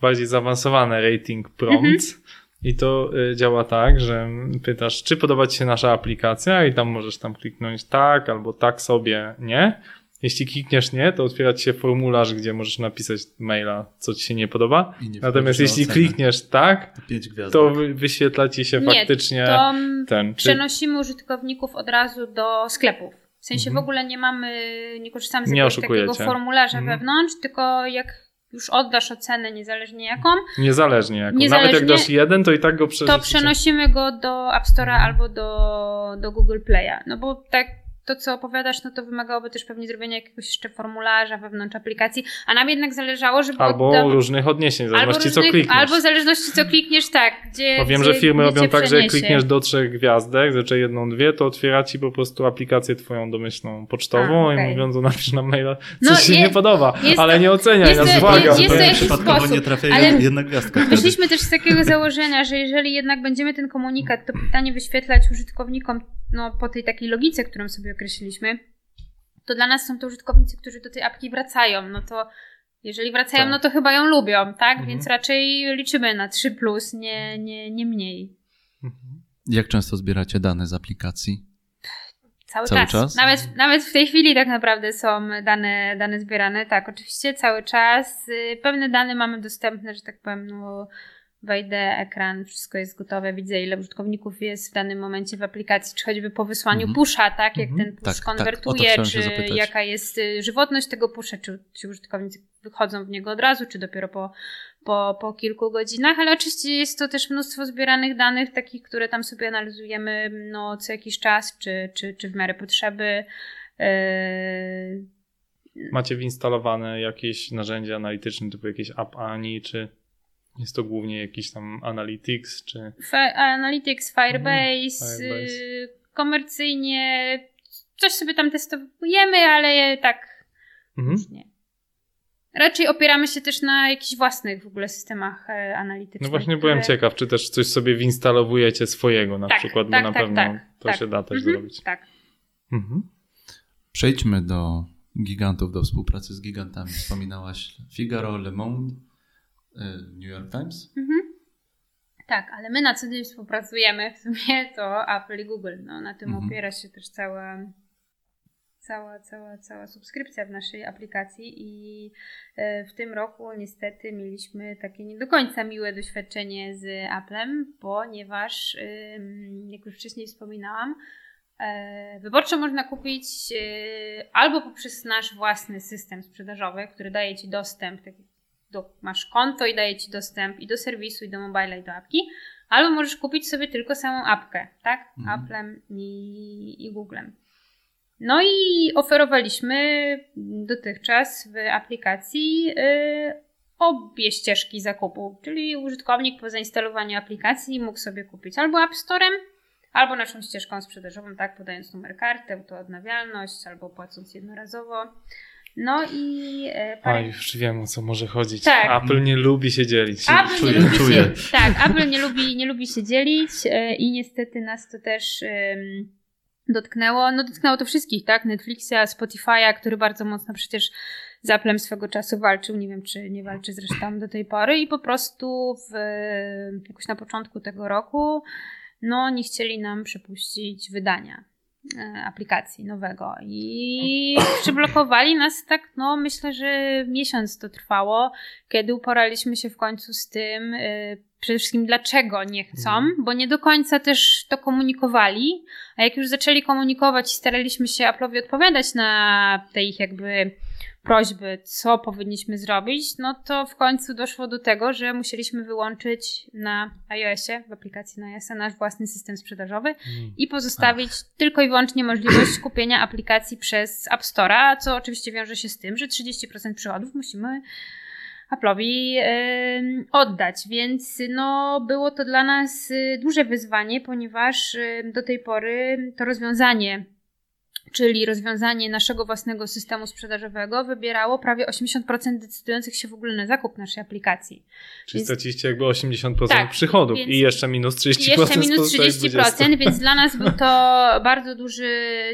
bardziej zaawansowane rating prompts. Mhm. I to e, działa tak, że pytasz, czy podoba Ci się nasza aplikacja, i tam możesz tam kliknąć tak, albo tak sobie nie. Jeśli klikniesz nie, to otwiera ci się formularz, gdzie możesz napisać maila, co ci się nie podoba. I nie Natomiast jeśli ocenę. klikniesz tak, Pięć gwiazdek. to wy- wyświetla ci się Nie, faktycznie to ten. Czy, przenosimy użytkowników od razu do sklepów. W sensie Mhm. w ogóle nie mamy, nie korzystamy z Nie jakiegoś takiego formularza Mhm. wewnątrz, tylko jak już oddasz ocenę, niezależnie jaką, niezależnie jaką. Niezależnie- Nawet jak dasz jeden, to i tak go to przerzucicie. przenosimy go do App Store'a Mhm. albo do, do Google Play'a. No bo tak to, co opowiadasz, no to wymagałoby też pewnie zrobienia jakiegoś jeszcze formularza wewnątrz aplikacji, a nam jednak zależało, żeby Albo różnych odniesień, w albo, zależności co różnych- klikniesz. albo w zależności co klikniesz, tak. Gdzie, Bo wiem, gdzie, że firmy robią tak, że jak przeniesie. klikniesz do trzech gwiazdek, znaczy jedną, dwie, to otwiera ci po prostu aplikację twoją domyślną pocztową A, i okej. mówiąc, napisz na maila, coś No, się je- nie podoba, jest ale to- nie oceniaj nas, uwaga. jest to jakiś przypadkowo sposób, nie trafia ale- jedna gwiazdka. Wyszliśmy też z takiego założenia, że jeżeli jednak będziemy ten komunikat, to pytanie wyświetlać użytkownikom no, po tej takiej logice, którą sobie określiliśmy, to dla nas są to użytkownicy, którzy do tej apki wracają. No to jeżeli wracają, Tak. no to chyba ją lubią, tak? Mhm. Więc raczej liczymy na 3, plus, nie, nie, nie mniej. Mhm. Jak często zbieracie dane z aplikacji? Cały, Cały czas. czas? Nawet, nawet w tej chwili tak naprawdę są dane, dane zbierane. Tak, oczywiście cały czas. Y, Pewne dane mamy dostępne, że tak powiem, no wejdę, ekran, wszystko jest gotowe, widzę ile użytkowników jest w danym momencie w aplikacji, czy choćby po wysłaniu Mhm. pusha, tak, jak Mhm. ten push Tak, tak, konwertuje, się czy jaka jest y, żywotność tego pusha, czy ci użytkownicy wychodzą w niego od razu, czy dopiero po, po, po kilku godzinach, ale oczywiście jest to też mnóstwo zbieranych danych, takich, które tam sobie analizujemy no, co jakiś czas, czy, czy, czy w miarę potrzeby. Yy, Macie wyinstalowane jakieś narzędzia analityczne, typu jakieś App Ani, czy jest to głównie jakiś tam Analytics, czy... Fi- Analytics, Firebase, Mhm, Firebase. yy, komercyjnie coś sobie tam testujemy, ale tak Mhm. nie. Raczej opieramy się też na jakichś własnych w ogóle systemach e, analitycznych. No właśnie byłem ciekaw, czy też coś sobie winstalowujecie swojego na Tak, przykład, tak, bo na tak, pewno tak, to tak. się da też Mhm, zrobić. Tak. Mhm. Przejdźmy do gigantów, do współpracy z gigantami. Wspominałaś Figaro, Le Monde, y, New York Times. Mhm. Tak, ale my na co dzień współpracujemy, w sumie to Apple i Google. No, na tym Mhm. opiera się też cała, cała, cała, cała subskrypcja w naszej aplikacji i e, w tym roku niestety mieliśmy takie nie do końca miłe doświadczenie z Applem, ponieważ, jak już wcześniej wspominałam, e, Wyborczo można kupić e, albo poprzez nasz własny system sprzedażowy, który daje Ci dostęp, tak jak do, masz konto i daje Ci dostęp i do serwisu, i do mobila, i do apki, albo możesz kupić sobie tylko samą apkę, tak? Mhm. Applem i, i Googlem. No i oferowaliśmy dotychczas w aplikacji y, obie ścieżki zakupu, czyli użytkownik po zainstalowaniu aplikacji mógł sobie kupić albo App Storem, albo naszą ścieżką sprzedażową, tak, podając numer karty, autoodnawialność, albo płacąc jednorazowo. No i e, A parę... już wiem o co może chodzić. Tak. Apple nie lubi się dzielić. Apple Czuję, nie lubi czuję. Się, tak, Apple nie lubi, nie lubi się dzielić e, i niestety nas to też em, dotknęło. No dotknęło to wszystkich, tak? Netflixa, Spotify'a, który bardzo mocno przecież z Applem swego czasu walczył. Nie wiem, czy nie walczy zresztą do tej pory i po prostu w, jakoś na początku tego roku no nie chcieli nam przepuścić wydania aplikacji nowego. I przyblokowali nas tak, no myślę, że miesiąc to trwało, kiedy uporaliśmy się w końcu z tym, y, przede wszystkim dlaczego nie chcą, bo nie do końca też to komunikowali, a jak już zaczęli komunikować i staraliśmy się Apple'owi odpowiadać na te ich jakby prośby, co powinniśmy zrobić, no to w końcu doszło do tego, że musieliśmy wyłączyć na iOSie, w aplikacji na iOSa nasz własny system sprzedażowy Mm. i pozostawić tylko i wyłącznie możliwość kupienia aplikacji przez App Store'a, co oczywiście wiąże się z tym, że 30% przychodów musimy Apple'owi oddać, więc no, było to dla nas y, duże wyzwanie, ponieważ y, do tej pory to rozwiązanie, czyli rozwiązanie naszego własnego systemu sprzedażowego wybierało prawie 80% decydujących się w ogóle na zakup naszej aplikacji. Czyli Więc- straciliście jakby 80% Tak, przychodów i jeszcze minus 30% I jeszcze minus pozostałych 30%, więc dla nas był to bardzo duży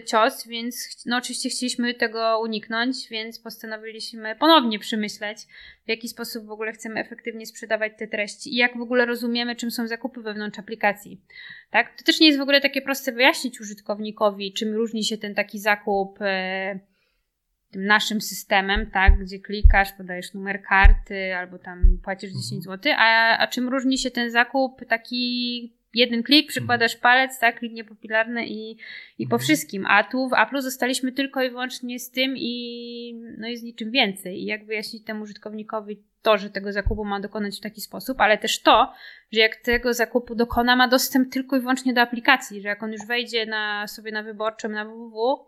cios, więc no oczywiście chcieliśmy tego uniknąć, więc postanowiliśmy ponownie przemyśleć, w jaki sposób w ogóle chcemy efektywnie sprzedawać te treści i jak w ogóle rozumiemy, czym są zakupy wewnątrz aplikacji. Tak? To też nie jest w ogóle takie proste wyjaśnić użytkownikowi, czym różni się ten taki zakup e, tym naszym systemem, tak, gdzie klikasz, podajesz numer karty albo tam płacisz 10 zł, a, a czym różni się ten zakup taki jeden klik, przykładasz palec, tak, linie papilarne i, i po wszystkim. A tu w Apple zostaliśmy tylko i wyłącznie z tym i no i z niczym więcej. I jak wyjaśnić temu użytkownikowi to, że tego zakupu ma dokonać w taki sposób, ale też to, że jak tego zakupu dokona, ma dostęp tylko i wyłącznie do aplikacji, że jak on już wejdzie na sobie na wyborczym na www,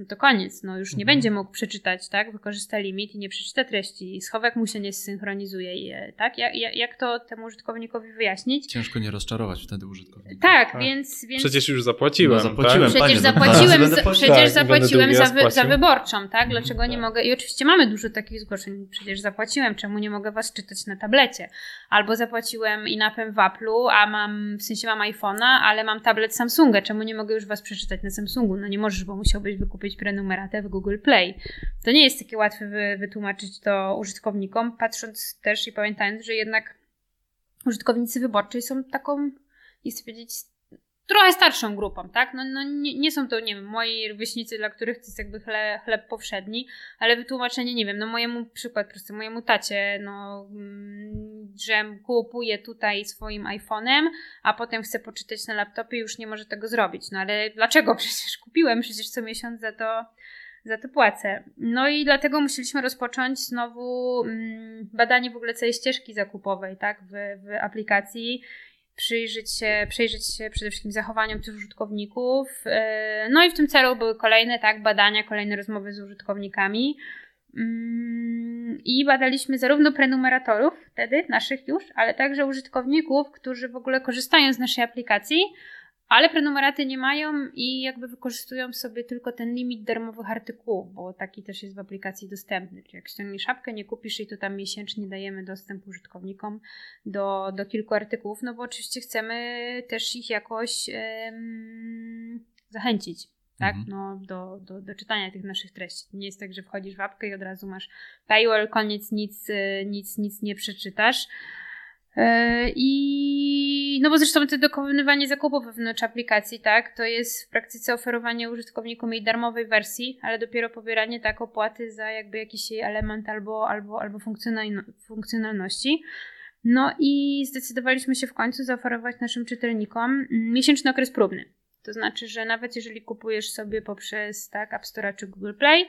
no to koniec, no już nie Mhm. będzie mógł przeczytać, tak? Wykorzysta limit i nie przeczyta treści, schowek mu się nie zsynchronizuje, i, tak? Jak, jak, to temu użytkownikowi wyjaśnić? Ciężko nie rozczarować wtedy użytkownika. Tak, Tak. więc, więc Przecież już zapłaciłem. No, zapłaciłem. Tak? Panie, Przecież zapłaciłem, za, płacił. przecież Tak, zapłaciłem za, wy, za wyborczą, tak? Dlaczego nie Tak. mogę? I oczywiście mamy dużo takich zgłoszeń. Przecież zapłaciłem, czemu nie mogę was czytać na tablecie? Albo zapłaciłem inapem w Apple'u, a mam, w sensie mam iPhone'a, ale mam tablet Samsunga. Czemu nie mogę już was przeczytać na Samsungu? No nie możesz, bo musiałbyś wykupić prenumeratę w Google Play. To nie jest takie łatwe wy, wytłumaczyć to użytkownikom, patrząc też i pamiętając, że jednak użytkownicy wyborczej są taką, nie chcę powiedzieć, trochę starszą grupą, tak? No, no nie, nie są to, nie wiem, moi rówieśnicy, dla których to jest jakby chleb, chleb powszedni, ale wytłumaczenie, nie wiem, no mojemu, przykład prosty, mojemu tacie, no, mm, że kupuje tutaj swoim iPhone'em, a potem chce poczytać na laptopie i już nie może tego zrobić. No ale dlaczego? Przecież kupiłem, przecież co miesiąc za to za to płacę. No i dlatego musieliśmy rozpocząć znowu mm, badanie w ogóle całej ścieżki zakupowej, tak, w, w aplikacji. Przyjrzeć się, przyjrzeć się przede wszystkim zachowaniom tych użytkowników. Yy, No i w tym celu były kolejne tak, badania, kolejne rozmowy z użytkownikami. Mm, I badaliśmy zarówno prenumeratorów wtedy, naszych już, ale także użytkowników, którzy w ogóle korzystają z naszej aplikacji, ale prenumeraty nie mają i jakby wykorzystują sobie tylko ten limit darmowych artykułów, bo taki też jest w aplikacji dostępny. Czyli jak ściągniesz szapkę, nie kupisz i to tam miesięcznie dajemy dostęp użytkownikom do, do kilku artykułów, no bo oczywiście chcemy też ich jakoś um, zachęcić. Tak, mhm. no, do, do, do czytania tych naszych treści. Nie jest tak, że wchodzisz w apkę i od razu masz paywall, koniec, nic, y, nic, nic nie przeczytasz. E, I no bo zresztą to dokonywanie zakupów wewnątrz aplikacji, tak, to jest w praktyce oferowanie użytkownikom jej darmowej wersji, ale dopiero pobieranie tak opłaty za jakby jakiś jej element albo, albo, albo funkcjonalności. No i zdecydowaliśmy się w końcu zaoferować naszym czytelnikom miesięczny okres próbny. To znaczy, że nawet jeżeli kupujesz sobie poprzez tak App Store czy Google Play,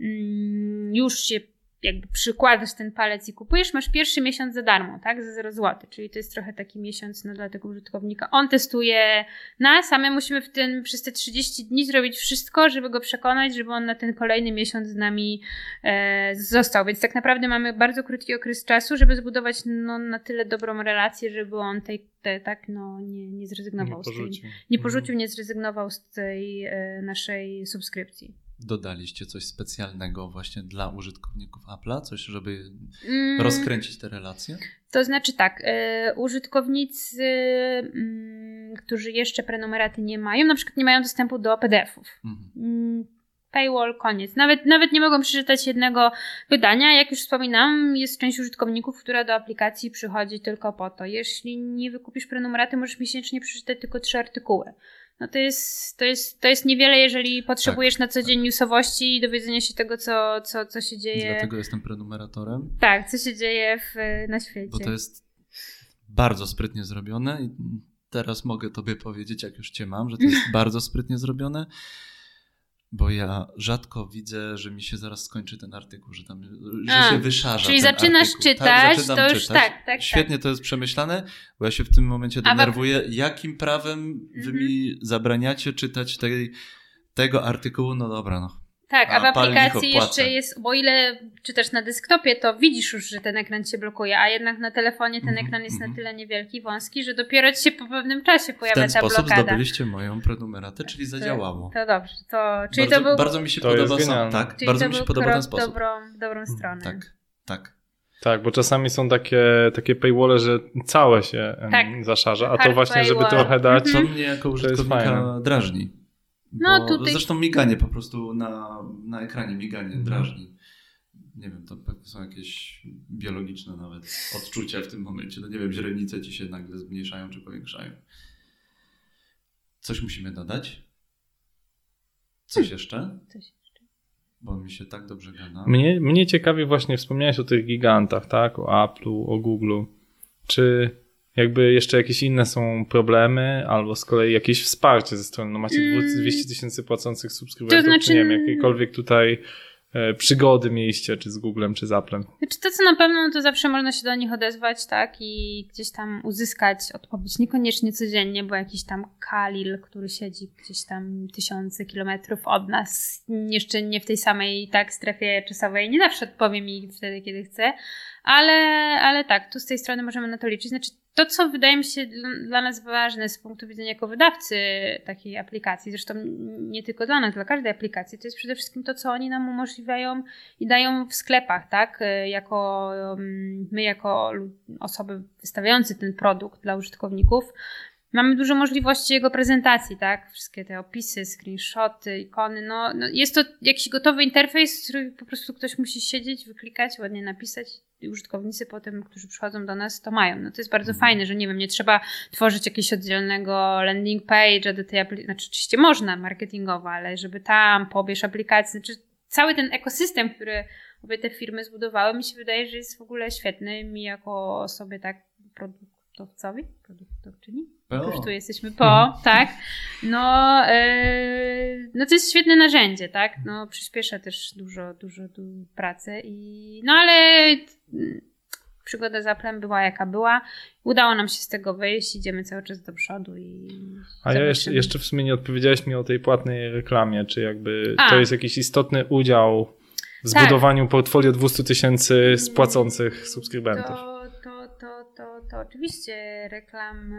mm, już się jakby przykładasz ten palec i kupujesz, masz pierwszy miesiąc za darmo, tak? Za 0 zł. Czyli to jest trochę taki miesiąc no, dla tego użytkownika. On testuje nas, a my musimy w tym, przez te 30 dni zrobić wszystko, żeby go przekonać, żeby on na ten kolejny miesiąc z nami e, został. Więc tak naprawdę mamy bardzo krótki okres czasu, żeby zbudować no, na tyle dobrą relację, żeby on tej, te, tak, no, nie, nie zrezygnował nie z tej. Porzucił. Nie porzucił, mhm. nie zrezygnował z tej e, naszej subskrypcji dodaliście coś specjalnego właśnie dla użytkowników Apple'a? Coś, żeby mm. rozkręcić te relacje? To znaczy tak, y, użytkownicy, y, którzy jeszcze prenumeraty nie mają, na przykład nie mają dostępu do PDF-ów. Mhm. Mm, paywall, koniec. Nawet, nawet nie mogą przeczytać jednego wydania. Jak już wspominałam, jest część użytkowników, która do aplikacji przychodzi tylko po to. Jeśli nie wykupisz prenumeraty, możesz miesięcznie przeczytać tylko trzy artykuły no to jest, to jest, to jest niewiele, jeżeli potrzebujesz tak, na co dzień tak. newsowości i dowiedzenia się tego, co, co, co się dzieje. Dlatego jestem prenumeratorem. Tak, co się dzieje w, na świecie. Bo to jest bardzo sprytnie zrobione i teraz mogę tobie powiedzieć, jak już cię mam, że to jest bardzo sprytnie zrobione bo ja rzadko widzę, że mi się zaraz skończy ten artykuł, że tam że A, się wyszarza. Czyli zaczynasz artykuł, czytać, tak? to już czytać. tak, tak. Świetnie tak. to jest przemyślane, bo ja się w tym momencie denerwuję. Jakim prawem wy mhm. mi zabraniacie czytać tej, tego artykułu? No dobra, no tak, a, a w aplikacji jeszcze jest, bo ile czytasz na desktopie, to widzisz już, że ten ekran się blokuje, a jednak na telefonie ten mhm, ekran jest na mhm. tyle niewielki, wąski, że dopiero ci się po pewnym czasie pojawia ta blokada. W ten sposób zdobyliście moją prenumeratę, czyli zadziałało. To, to dobrze. To, czyli bardzo, to był, bardzo mi się podoba sam, tak, czyli bardzo mi się podoba ten sposób. Dobrą, dobrą mhm, stronę. Tak, tak. Tak, bo czasami są takie, takie paywalle, że całe się tak. zaszarza, a to właśnie, paywall. żeby trochę dać. To mnie jako użytkownika drażni. No, tutaj... Zresztą miganie po prostu na, na ekranie, miganie mhm. drażni. Nie wiem, to pewnie są jakieś biologiczne nawet odczucia w tym momencie. No nie wiem, źrenice ci się nagle zmniejszają czy powiększają. Coś musimy dodać? Coś jeszcze? Coś jeszcze. Bo mi się tak dobrze gada. Mnie, mnie ciekawi właśnie, wspomniałeś o tych gigantach, tak? O Apple'u, o Google'u. Czy jakby jeszcze jakieś inne są problemy, albo z kolei jakieś wsparcie ze strony, no macie 200 mm. tysięcy płacących subskrybentów, to znaczy... czy nie wiem, jakiekolwiek tutaj e, przygody mieliście, czy z Googlem, czy z Applem. Znaczy to, co na pewno, to zawsze można się do nich odezwać, tak, i gdzieś tam uzyskać odpowiedź, niekoniecznie codziennie, bo jakiś tam Kalil, który siedzi gdzieś tam tysiące kilometrów od nas, jeszcze nie w tej samej, tak, strefie czasowej, nie zawsze odpowie mi wtedy, kiedy chce, ale, ale tak, tu z tej strony możemy na to liczyć, znaczy to, co wydaje mi się dla nas ważne z punktu widzenia jako wydawcy takiej aplikacji, zresztą nie tylko dla nas, dla każdej aplikacji, to jest przede wszystkim to, co oni nam umożliwiają i dają w sklepach, tak? Jako mm, my, jako osoby wystawiające ten produkt dla użytkowników, mamy dużo możliwości jego prezentacji, tak? Wszystkie te opisy, screenshoty, ikony, no, no jest to jakiś gotowy interfejs, który po prostu ktoś musi siedzieć, wyklikać, ładnie napisać i użytkownicy potem, którzy przychodzą do nas, to mają. No to jest bardzo mhm. fajne, że nie wiem, nie trzeba tworzyć jakiegoś oddzielnego landing page do tej aplikacji, znaczy oczywiście można marketingowo, ale żeby tam pobierz aplikację, znaczy cały ten ekosystem, który obie te firmy zbudowały, mi się wydaje, że jest w ogóle świetny. Mi jako osobie tak produktowcowi, produktowczyni, już tu jesteśmy po, tak. No, yy, no to jest świetne narzędzie, tak. No, przyspiesza też dużo, dużo, dużo pracy i no ale mm, przygoda z Applem była jaka była. Udało nam się z tego wyjść, idziemy cały czas do przodu i. A ja jeszcze, jeszcze w sumie nie odpowiedziałeś mi o tej płatnej reklamie, czy jakby A. to jest jakiś istotny udział w tak. zbudowaniu portfolio 200 tysięcy spłacących subskrybentów. To, to, oczywiście reklam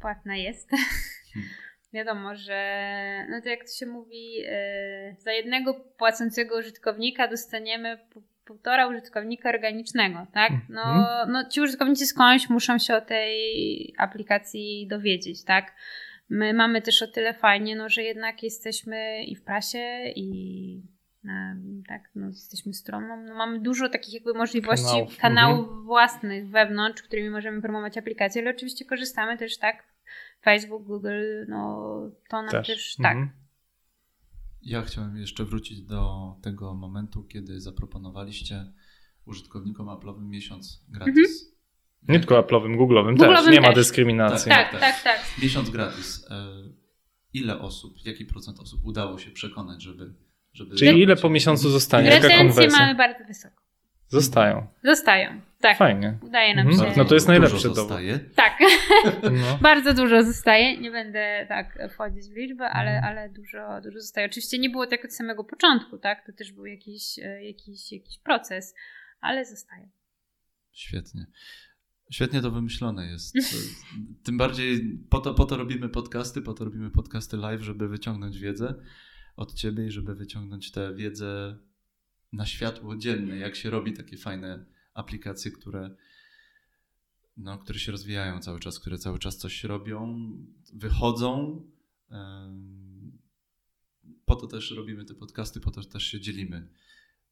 płatna jest. Hmm. Wiadomo, że no to jak to się mówi, yy, za jednego płacącego użytkownika dostaniemy półtora użytkownika organicznego, tak? No, mhm. no ci użytkownicy skądś muszą się o tej aplikacji dowiedzieć, tak? My mamy też o tyle fajnie, no, że jednak jesteśmy i w prasie, i tak, no, jesteśmy stroną. No, mamy dużo takich jakby możliwości kanałów, kanałów mhm. własnych wewnątrz, którymi możemy promować aplikacje, ale oczywiście korzystamy też tak Facebook, Google, no to nam też, też tak. Mhm. Ja chciałem jeszcze wrócić do tego momentu, kiedy zaproponowaliście użytkownikom Apple'owym miesiąc gratis. Mhm. Nie tylko Apple'owym, Google'owym, Google'owym też. Nie też. ma dyskryminacji. Tak, tak, tak, tak. Miesiąc gratis. E, ile osób, jaki procent osób udało się przekonać, żeby... żeby Czyli ile po miesiącu zostanie? Konwersja? mamy bardzo wysoko. Zostają. Zostają, tak. Fajnie. Udaje nam mhm. się. No to jest najlepszy dowód. Tak. No. Bardzo dużo zostaje. Nie będę tak wchodzić w liczbę, ale, mhm. ale dużo, dużo zostaje. Oczywiście nie było tak od samego początku, tak? To też był jakiś, e, jakiś, jakiś proces, ale zostaje. Świetnie. Świetnie to wymyślone jest. Tym bardziej po to, po to robimy podcasty, po to robimy podcasty live, żeby wyciągnąć wiedzę od ciebie i żeby wyciągnąć tę wiedzę na światło dzienne, jak się robi takie fajne aplikacje, które, no, które się rozwijają cały czas, które cały czas coś robią, wychodzą. Po to też robimy te podcasty, po to też się dzielimy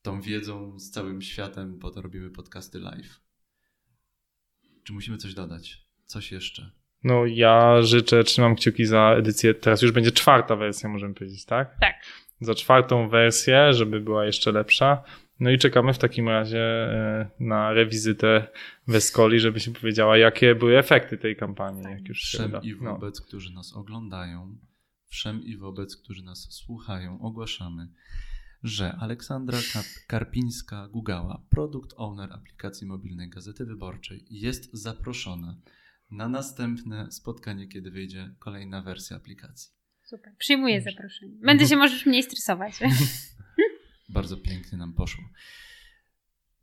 tą wiedzą z całym światem, po to robimy podcasty live. Czy musimy coś dodać? Coś jeszcze? No ja życzę, trzymam kciuki za edycję, teraz już będzie czwarta wersja, możemy powiedzieć, tak? Tak. Za czwartą wersję, żeby była jeszcze lepsza. No i czekamy w takim razie e, na rewizytę w Escoli, żeby się powiedziała, jakie były efekty tej kampanii. Jak już wszem i no. wobec, no. którzy nas oglądają, wszem i wobec, którzy nas słuchają, ogłaszamy, że Aleksandra Karpińska-Gugała, produkt owner aplikacji mobilnej Gazety Wyborczej, jest zaproszona na następne spotkanie, kiedy wyjdzie kolejna wersja aplikacji. Super, przyjmuję zaproszenie. Będę się możesz mniej stresować. Bardzo pięknie nam poszło.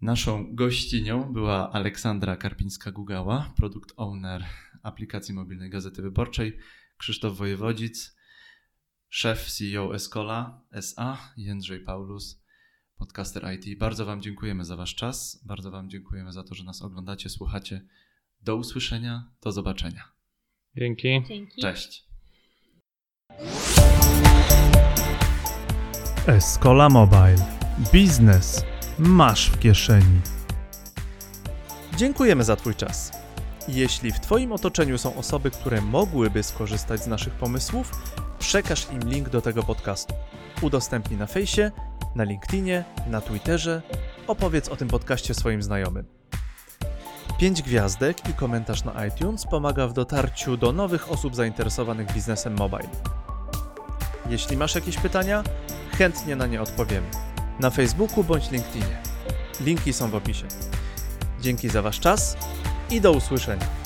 Naszą gościnią była Aleksandra Karpińska-Gugała, produkt owner aplikacji mobilnej Gazety Wyborczej, Krzysztof Wojewodzic, szef CEO Escola SA, Jędrzej Paulus, podcaster IT. Bardzo Wam dziękujemy za Wasz czas, bardzo Wam dziękujemy za to, że nas oglądacie, słuchacie. Do usłyszenia, do zobaczenia. Dzięki. Dzięki. Cześć. Escola Mobile. Biznes masz w kieszeni. Dziękujemy za Twój czas. Jeśli w Twoim otoczeniu są osoby, które mogłyby skorzystać z naszych pomysłów, przekaż im link do tego podcastu. Udostępnij na fejsie, na LinkedInie, na Twitterze, opowiedz o tym podcaście swoim znajomym. 5 gwiazdek i komentarz na iTunes pomaga w dotarciu do nowych osób zainteresowanych biznesem mobile. Jeśli masz jakieś pytania, chętnie na nie odpowiemy. Na Facebooku bądź LinkedInie. Linki są w opisie. Dzięki za Wasz czas i do usłyszenia.